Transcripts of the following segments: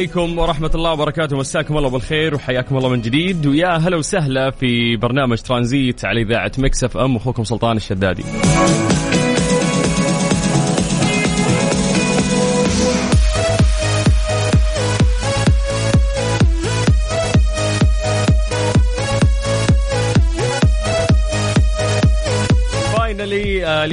عليكم ورحمة الله وبركاته. مساكم الله بالخير وحياكم الله من جديد. ويا هلا وسهلا في برنامج ترانزيت على إذاعة مكسف أم أخوكم سلطان الشدادي.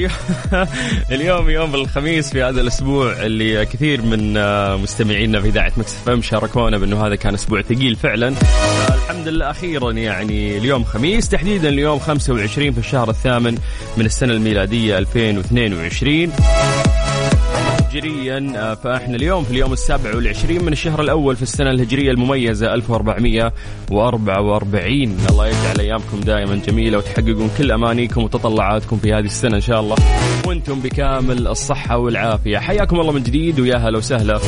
اليوم اليوم يوم الخميس في هذا الأسبوع اللي كثير من آه، مستمعينا في إذاعة مكس إف إم شاركونا بأنه هذا كان أسبوع ثقيل فعلا. الحمد لله أخيرا يعني اليوم خميس تحديدا اليوم 25 في الشهر الثامن من السنة الميلادية 2022 هجريا آه، فاحنا اليوم في اليوم السابع والعشرين من الشهر الأول في السنة الهجرية المميزة 1444 الله يجعل أيامكم دائما جميلة وتحققون كل أمانيكم وتطلعاتكم في هذه السنة إن شاء الله. وأنتم بكامل الصحة والعافية. حياكم الله من جديد ويا هلا وسهلا.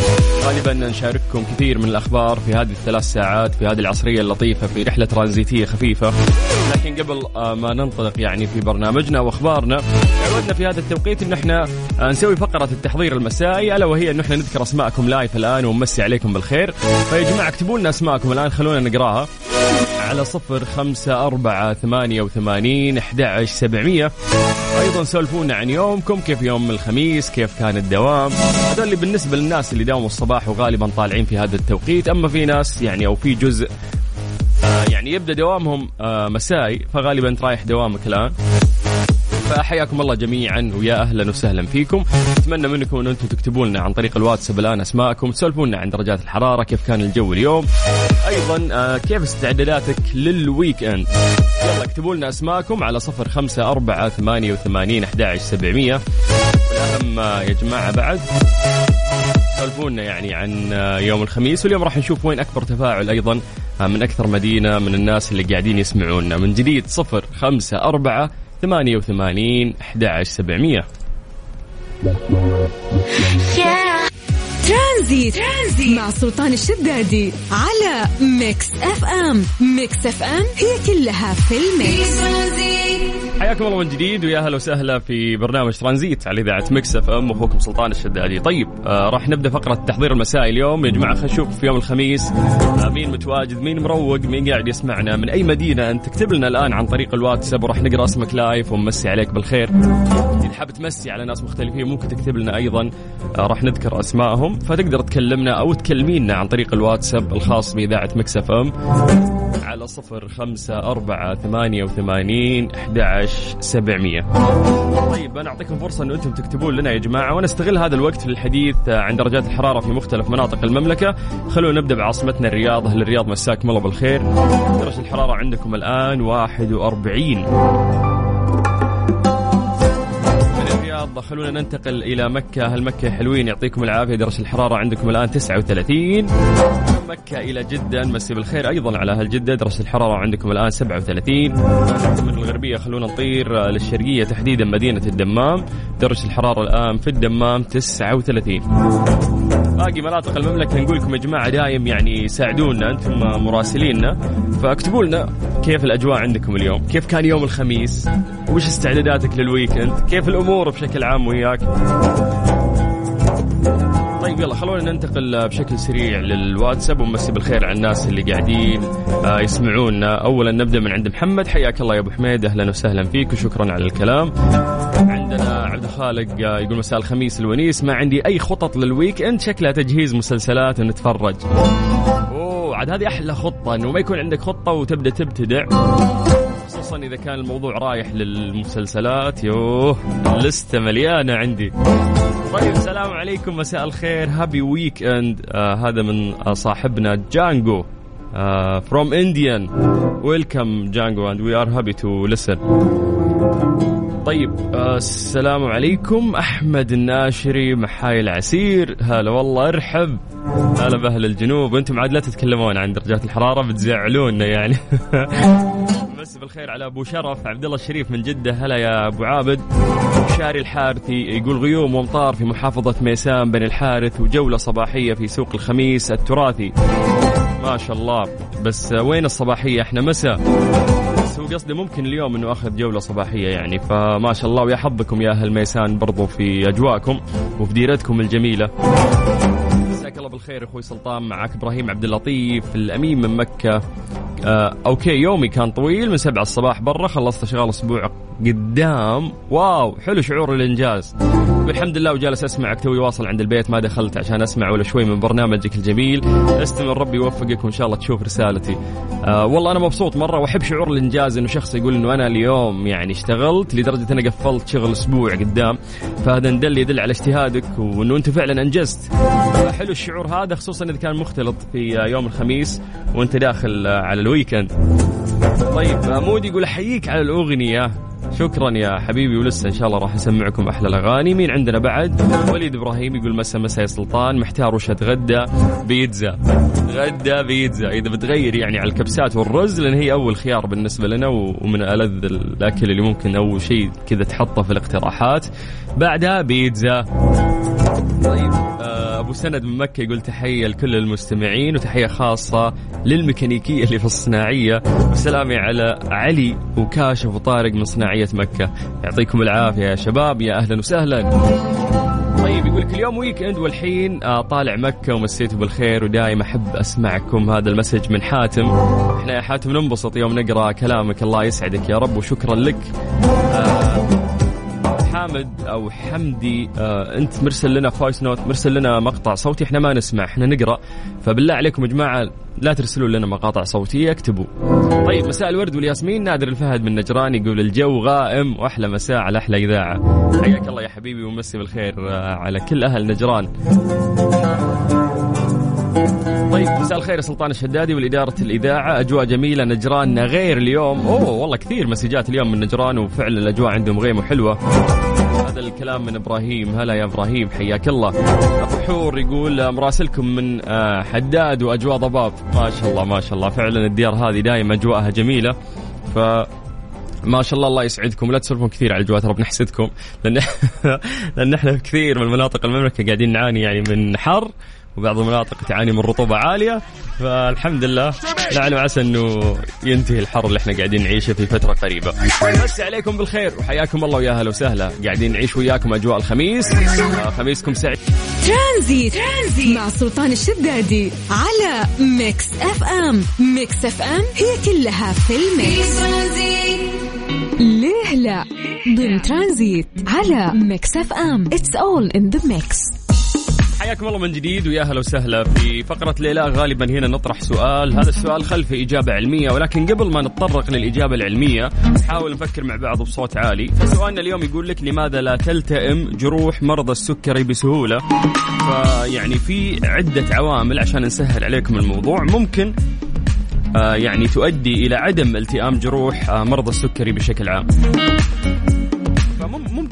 غالبا نشارككم كثير من الأخبار في هذه الثلاث ساعات في هذه العصرية اللطيفة في رحلة ترانزيتية خفيفة. لكن قبل آه، ما ننطلق يعني في برنامجنا وأخبارنا تعودنا في هذا التوقيت إن إحنا آه، نسوي فقرة التحضير المسائي ألا وهي إن إحنا نذكر أسماءكم لايف الآن ونمسي عليكم بالخير. فيا جماعة اكتبوا لنا أسماءكم الآن خلونا نقراها. على صفر خمسة أربعة ثمانية وثمانين أحد سبعمية. أيضا سولفونا عن يومكم كيف يوم الخميس كيف كان الدوام. هذول اللي بالنسبة للناس اللي داوموا الصباح وغالبا طالعين في هذا التوقيت. أما في ناس يعني أو في جزء يعني يبدأ دوامهم آه، مسائي فغالبا انت رايح دوامك الآن. فحياكم الله جميعا ويا أهلا وسهلا فيكم. أتمنى منكم أن أنتم تكتبوا لنا عن طريق الواتساب الآن أسماءكم لنا عن درجات الحرارة كيف كان الجو اليوم. أيضا آه، كيف استعداداتك لل weekend يلا اكتبوا لنا أسماءكم على صفر خمسة أربعة ثمانية وثمانين أحد سبعمية. والأهم آه، يا جماعة بعد. سولفونا يعني عن آه، يوم الخميس واليوم راح نشوف وين أكبر تفاعل أيضا آه، من أكثر مدينة من الناس اللي قاعدين يسمعونا. من جديد صفر خمسة أربعة ثمانية وثمانين أحد عشر سبعمية. ترانزيت. ترانزيت. مع سلطان الشدادي على ميكس اف ام. ميكس اف ام هي كلها في ال mix. حياكم الله من جديد ويا أهلا وسهلا في برنامج ترانزيت على إذاعة مكس اف ام أخوكم سلطان الشدادي. طيب آه راح نبدأ فقرة التحضير المسائي اليوم. يا جماعة خلينا نشوف في يوم الخميس آه مين متواجد مين مروق مين قاعد يسمعنا من أي مدينة؟ أنت تكتب لنا الآن عن طريق الواتساب وراح نقرأ اسمك live ونمسي عليك بالخير. إذا حاب تمسي على ناس مختلفين ممكن تكتب لنا أيضا آه راح نذكر أسمائهم. فتقدر تكلمنا أو تكلمينا عن طريق الواتساب الخاص بإذاعة مكس إف إم على صفر خمسة أربعة ثمانية وثمانين أحد سبعمية. طيب أنا أعطيكم فرصة أن أنتم تكتبون لنا يا جماعة وأنا أستغل هذا الوقت في الحديث عن درجات الحرارة في مختلف مناطق المملكة. خلونا نبدأ بعاصمتنا الرياض. أهل الرياض مساكم الله بالخير. درجة الحرارة عندكم الآن 41 الرياض خلونا ننتقل إلى مكة. أهل مكة حلوين يعطيكم العافية. درجة الحرارة عندكم الآن 39 من مكة إلى جدة نمسي بالخير أيضا على أهل جدة. درجة الحرارة عندكم الآن 37 من الغربية خلونا نطير للشرقية تحديدا مدينة الدمام. درجة الحرارة الآن في الدمام 39 باقي مناطق المملكة نقول لكم يا جماعة دايم يعني ساعدونا أنتم مراسليننا. فاكتبوا لنا كيف الأجواء عندكم اليوم؟ كيف كان يوم الخميس؟ وش استعداداتك للويكند؟ كيف الأمور بشكل عام وياك؟ طيب يلا خلونا ننتقل بشكل سريع للواتساب ونمسي بالخير على الناس اللي قاعدين آه، يسمعونا. اولا نبدأ من عند محمد. حياك الله يا أبو حميد. أهلا وسهلا فيك وشكرا على الكلام. عندنا عبد الخالق آه، يقول مساء الخميس الونيس ما عندي أي خطط لل weekend شكلها تجهيز مسلسلات ونتفرج. أوه عاد هذه أحلى خطة إنه ما يكون عندك خطة وتبدأ تبتدع. خصوصا إذا كان الموضوع رايح للمسلسلات يوه لستة مليانة عندي. طيب السلام عليكم مساء الخير. Happy weekend هذا من صاحبنا جانجو from Indian welcome جانجو and we are happy to listen طيب آه السلام عليكم أحمد الناشري محاي العسير. هلا والله ارحب. هلا بأهل الجنوب. أنتم عاد لا تتكلمون عن درجات الحرارة بتزعلونا يعني. بس بالخير على أبو شرف. عبد الله الشريف من جدة. هلا يا أبو عابد. شاري الحارثي يقول غيوم وامطار في محافظة ميسان بني الحارث وجولة صباحية في سوق الخميس التراثي. ما شاء الله. بس وين الصباحية؟ إحنا مساء. بس هو قصدي ممكن اليوم إنه أخذ جولة صباحية يعني. فما شاء الله. ويا حظكم يا أهل ميسان برضو في أجواءكم وفي ديرتكم الجميلة. الله بالخير أخوي سلطان معك إبراهيم عبد اللطيف الأمين من مكة. آه okay يومي كان طويل من سبعة الصباح برا خلصت أشغال أسبوع قدام. wow حلو شعور الإنجاز. والحمد لله وجالس أسمعك. توي واصل عند البيت ما دخلت عشان أسمع ولا شوي من برنامجك الجميل. استمر ربي يوفقك وإن شاء الله تشوف رسالتي. آه والله أنا مبسوط مرة وأحب شعور الإنجاز إنه شخص يقول إنه أنا اليوم يعني اشتغلت لدرجة اني قفلت شغل أسبوع قدام. فهذا ندل يدل على اجتهادك وإنه أنت فعلا أنجزت. حلو الشعور هذا خصوصا إذا كان مختلط في يوم الخميس وأنت داخل على ال weekend. طيب مودي يقول أحييك على الأغنية. شكرا يا حبيبي ولسه إن شاء الله راح اسمعكم أحلى الأغاني. مين عندنا بعد؟ وليد إبراهيم يقول مسا مسا يا سلطان. محتار وش أتغدى؟ بيتزا. غدا بيتزا. إذا بتغير يعني على الكبسات والرز لأن هي أول خيار بالنسبة لنا ومن ألذ الأكل اللي ممكن اول شيء كذا تحطه في الاقتراحات. بعدها بيتزا. طيب آه، أبو سند من مكة يقول تحية لكل المستمعين وتحية خاصة للميكانيكية اللي في الصناعية. وسلامي على علي وكاشف وطارق من صناعية مكة. يعطيكم العافية يا شباب. يا أهلا وسهلا. طيب يقول لك اليوم weekend والحين آه، طالع مكة ومسيته بالخير ودايم أحب أسمعكم هذا ال message من حاتم. إحنا يا حاتم ننبسط يوم نقرأ كلامك. الله يسعدك يا رب وشكرا لك. آه، حامد أو حمدي آه أنت مرسل لنا voice note مرسل لنا مقطع صوتي إحنا ما نسمع إحنا نقرأ. فبالله عليكم يا جماعة لا ترسلوا لنا مقاطع صوتية اكتبوا. طيب مساء الورد والياسمين نادر الفهد من نجران يقول الجو غائم وأحلى مساء على أحلى إذاعة. حياك الله يا حبيبي ومسي بالخير آه على كل أهل نجران. مساء الخير سلطان الشدادي والإدارة الإذاعة. أجواء جميلة نجران غير اليوم. أوه والله كثير مسجات اليوم من نجران وفعلا الأجواء عندهم غيم وحلوة هذا الكلام من إبراهيم. هلا يا إبراهيم حياك الله. أبو حور يقول مراسلكم من آه، حداد وأجواء ضباب. ما شاء الله ما شاء الله. فعلا الديار هذه دائما أجواءها جميلة. ف ما شاء الله الله يسعدكم. لا تسولفون كثير على الأجواء ترى بنحسدكم لأن لأن إحنا في كثير من مناطق المملكة قاعدين نعاني يعني من حر. وبعض المناطق تعاني من رطوبة عالية فالحمد لله لعل وعسى إنه ينتهي الحر اللي إحنا قاعدين نعيشه في فترة قريبة. بس عليكم بالخير وحياكم الله ويا أهلا وسهلا. قاعدين نعيش وياكم أجواء الخميس. آه، خميسكم سعيد. ترانزيت. ترانزيت. مع سلطان الشدادي على ميكس أف أم. ميكس أف أم هي كلها في ال mix. ليه لا؟ ضمن ترانزيت على ميكس أف أم. It's all in the mix حياكم الله من جديد ويا أهلا وسهلا في فقرة ليه لا. غالبا هنا نطرح سؤال. هذا السؤال خلفه إجابة علمية ولكن قبل ما نتطرق للإجابة العلمية نحاول نفكر مع بعض بصوت عالي. فسؤالنا اليوم يقول لك لماذا لا تلتئم جروح مرضى السكري بسهولة؟ فيعني في عدة عوامل عشان نسهل عليكم الموضوع. ممكن آه يعني تؤدي إلى عدم التئام جروح آه مرضى السكري بشكل عام.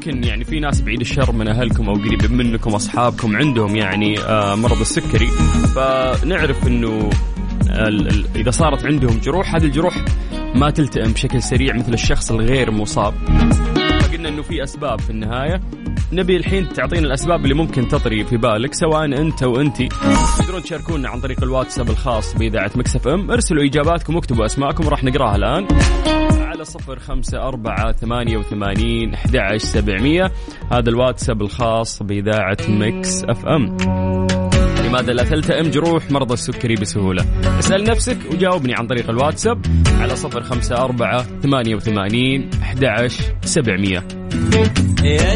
فممكن يعني في ناس بعيد الشر من أهلكم أو قريبين منكم أصحابكم عندهم يعني آه، مرض السكري. فنعرف إنه إذا صارت عندهم جروح هذه الجروح ما تلتئم بشكل سريع مثل الشخص الغير مصاب. فقلنا إنه في أسباب في النهاية. نبي الحين تعطينا الأسباب اللي ممكن تطري في بالك سواء أنت وانتي تقدرون تشاركونا عن طريق الواتساب الخاص بإذاعة Mix FM. ارسلوا إجاباتكم واكتبوا أسماءكم وراح نقراها الآن. على صفر خمسة أربعة ثمانية وثمانين أحد عشر سبعمية. هذا الواتساب الخاص بإذاعة Mix FM. لماذا لا تلتئم جروح مرضى السكري بسهولة؟ اسأل نفسك وجاوبني عن طريق الواتساب على صفر خمسة أربعة ثمانية وثمانين أحد عشر سبعمية. يا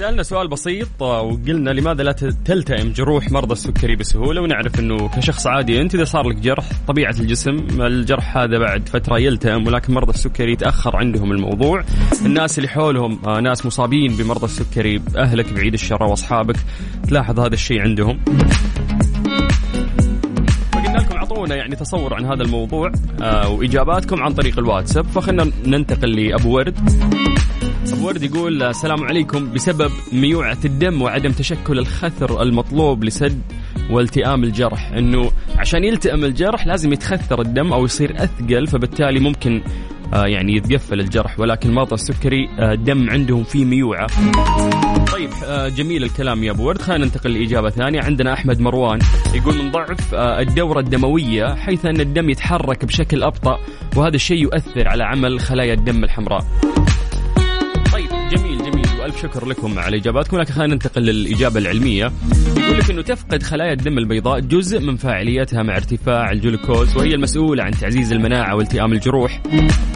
سألنا سؤال بسيط آه، وقلنا لماذا لا تلتئم جروح مرضى السكري بسهولة ونعرف أنه كشخص عادي أنت إذا صار لك جرح طبيعة الجسم الجرح هذا بعد فترة يلتئم ولكن مرضى السكري يتأخر عندهم الموضوع. الناس اللي حولهم آه، ناس مصابين بمرضى السكري أهلك بعيد الشر وأصحابك تلاحظ هذا الشيء عندهم. أعطونا يعني تصور عن هذا الموضوع آه وإجاباتكم عن طريق الواتساب. فخلنا ننتقل لأبو ورد. ابو ورد يقول السلام عليكم. بسبب ميوعة الدم وعدم تشكل الخثر المطلوب لسد والتئام الجرح. إنه عشان يلتئم الجرح لازم يتخثر الدم أو يصير أثقل فبالتالي ممكن آه يعني يتقفل الجرح ولكن مرضى السكري آه الدم عندهم فيه ميوعة. طيب آه، جميل الكلام يا أبو ورد. خلينا ننتقل لإجابة ثانية. عندنا أحمد مروان يقول من ضعف آه، الدورة الدموية حيث أن الدم يتحرك بشكل أبطأ وهذا الشيء يؤثر على عمل خلايا الدم الحمراء. والف شكر لكم على إجاباتكم. لكن خلينا ننتقل للإجابة العلمية. يقول لك إنه تفقد خلايا الدم البيضاء جزء من فاعليتها مع ارتفاع الجلوكوز وهي المسؤولة عن تعزيز المناعة والتئام الجروح.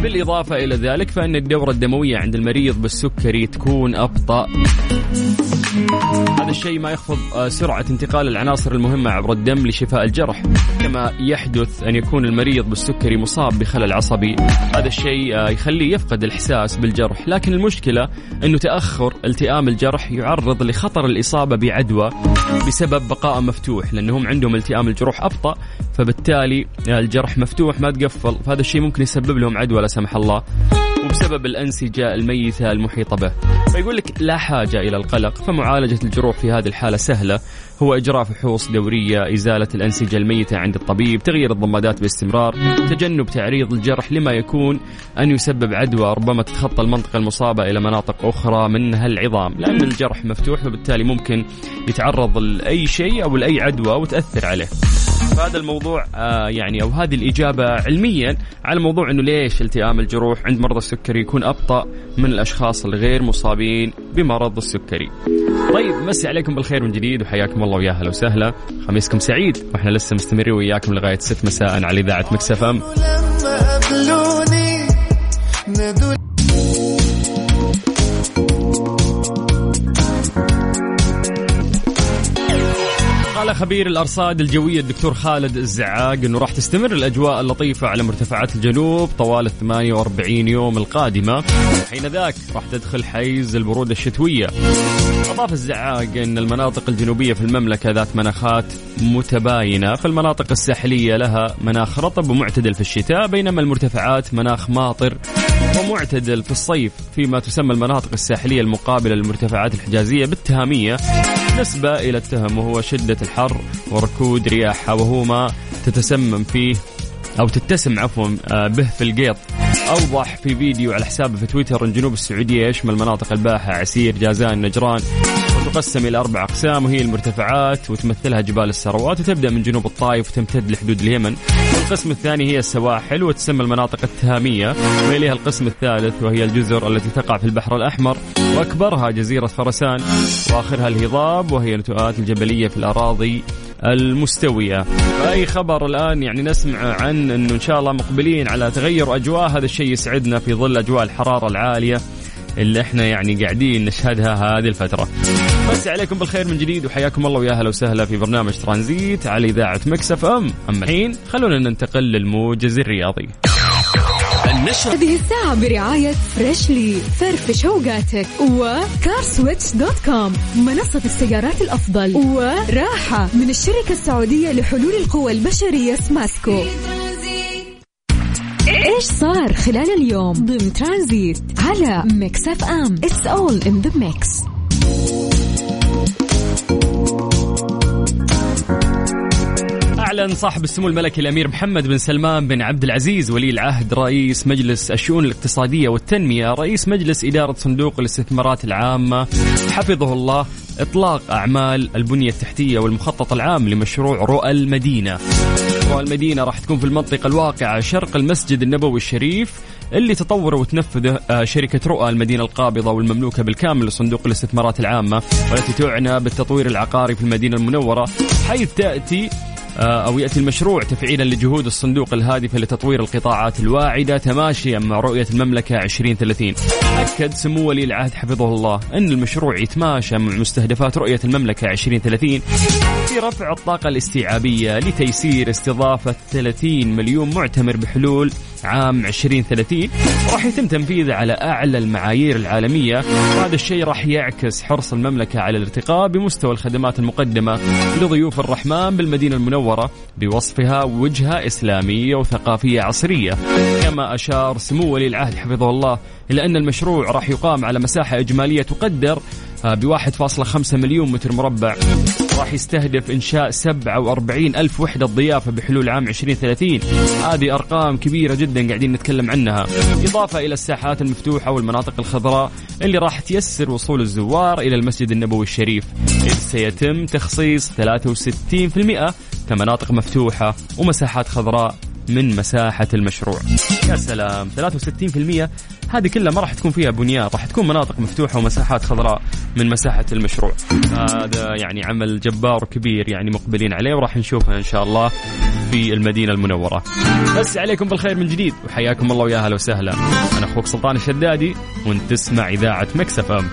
بالإضافة إلى ذلك فإن الدورة الدموية عند المريض بالسكري تكون أبطأ. هذا الشيء ما يخفض آه، سرعة انتقال العناصر المهمة عبر الدم لشفاء الجرح كما يحدث أن يكون المريض بالسكري مصاب بخلل عصبي. هذا الشيء آه، يخليه يفقد الإحساس بالجرح. لكن المشكلة أنه تأخر التئام الجرح يعرض لخطر الإصابة بعدوى بسبب بقاء مفتوح لأنهم عندهم التئام الجروح أبطأ فبالتالي الجرح مفتوح ما تقفل فهذا الشيء ممكن يسبب لهم عدوى لا سمح الله. وبسبب الأنسجة الميتة المحيطة به. فيقول لك لا حاجة إلى القلق فمعالجة الجروح في هذه الحالة سهلة. هو إجراء فحوص دورية إزالة الأنسجة الميتة عند الطبيب تغيير الضمادات باستمرار تجنب تعريض الجرح لما يكون أن يسبب عدوى ربما تتخطى المنطقة المصابة إلى مناطق أخرى منها العظام. لأن الجرح مفتوح وبالتالي ممكن يتعرض لأي شيء أو لأي عدوى وتأثر عليه. فهذا الموضوع آه يعني أو هذه الإجابة علميا على موضوع إنه ليش التئام الجروح عند مرضى السكري يكون أبطأ من الأشخاص الغير مصابين بمرض السكري. طيب مسي عليكم بالخير من جديد وحياكم الله ويا أهلا وسهلا خميسكم سعيد وإحنا لسه مستمرين وياكم لغاية 6 مساء على إذاعة Mix FM. خبير الأرصاد الجوية الدكتور خالد الزعاق إنه راح تستمر الأجواء اللطيفة على مرتفعات الجنوب طوال ال 48 يوم القادمة. حين ذاك راح تدخل حيز البرودة الشتوية. أضاف الزعاق أن المناطق الجنوبية في المملكة ذات مناخات متباينة فالمناطق الساحلية لها مناخ رطب ومعتدل في الشتاء بينما المرتفعات مناخ ماطر ومعتدل في الصيف فيما تسمى المناطق الساحلية المقابلة للمرتفعات الحجازية بالتهامية. نسبة إلى التهم وهو شدة الحر وركود رياحها وهو ما تتسمم فيه أو تتسم عفوا آه، به في القيط. أوضح في فيديو على حسابه في تويتر أن جنوب السعودية يشمل مناطق الباحة عسير جازان نجران وتقسم إلى أربع أقسام وهي المرتفعات وتمثلها جبال السروات وتبدأ من جنوب الطائف وتمتد لحدود اليمن. والقسم الثاني هي السواحل وتسمى المناطق التهامية ويليها القسم الثالث وهي الجزر التي تقع في البحر الأحمر وأكبرها جزيرة خرسان وآخرها الهضاب وهي النتوءات الجبلية في الأراضي المستوية. فأي خبر الآن يعني نسمع عن أنه إن شاء الله مقبلين على تغير أجواء. هذا الشيء يسعدنا في ظل أجواء الحرارة العالية اللي إحنا يعني قاعدين نشهدها هذه الفترة. بس عليكم بالخير من جديد وحياكم الله ويا أهلا وسهلا في برنامج ترانزيت على إذاعة مكسف أم. أما الحين خلونا ننتقل للموجز الرياضي. هذه الساعة برعاية Freshly فرفش اوقاتك و CarSwitch dot com منصة السيارات الأفضل وراحة من الشركة السعودية لحلول القوى البشرية سماسكو إيش صار خلال اليوم؟ ضمن ترانزيت على Mix FM. It's all in the mix أعلن صاحب السمو الملكي الأمير محمد بن سلمان بن عبد العزيز ولي العهد رئيس مجلس الشؤون الاقتصادية والتنمية رئيس مجلس إدارة صندوق الاستثمارات العامة. حفظه الله إطلاق أعمال البنية التحتية والمخطط العام لمشروع رؤى المدينة. رؤى المدينة راح تكون في المنطقة الواقعة شرق المسجد النبوي الشريف اللي تطوره وتنفذه آه، شركة رؤى المدينة القابضة والمملوكة بالكامل لصندوق الاستثمارات العامة والتي تعنى بالتطوير العقاري في المدينة المنورة حيث تأتي أو يأتي المشروع تفعيلا لجهود الصندوق الهادفة لتطوير القطاعات الواعدة تماشيا مع رؤية المملكة 2030 أكد سمو ولي العهد حفظه الله أن المشروع يتماشى مع مستهدفات رؤية المملكة 2030 في رفع الطاقة الاستيعابية لتيسير استضافة 30 مليون معتمر بحلول عام 2030 راح يتم تنفيذه على أعلى المعايير العالمية. وهذا الشيء راح يعكس حرص المملكة على الارتقاء بمستوى الخدمات المقدمة لضيوف الرحمن بالمدينة المنورة. بوصفها وجهة إسلامية وثقافية عصرية. كما أشار سمو ولي العهد حفظه الله إلى أن المشروع راح يقام على مساحة إجمالية تقدر ب 1.5 مليون متر مربع. راح يستهدف إنشاء 47 ألف وحدة ضيافة بحلول عام 2030 هذه أرقام كبيرة جدا قاعدين نتكلم عنها. إضافة إلى الساحات المفتوحة والمناطق الخضراء اللي راح تيسر وصول الزوار إلى المسجد النبوي الشريف. إذ سيتم تخصيص 63% كمناطق مفتوحة ومساحات خضراء. من مساحة المشروع. يا سلام 63% هذه كلها ما راح تكون فيها بنيان راح تكون مناطق مفتوحة ومساحات خضراء من مساحة المشروع. هذا يعني عمل جبار وكبير يعني مقبلين عليه وراح نشوفه إن شاء الله في المدينة المنورة. بس عليكم بالخير من جديد وحياكم الله ويا أهلا وسهلا. أنا أخوك سلطان الشدادي وأنت تسمع إذاعة مكسف أم.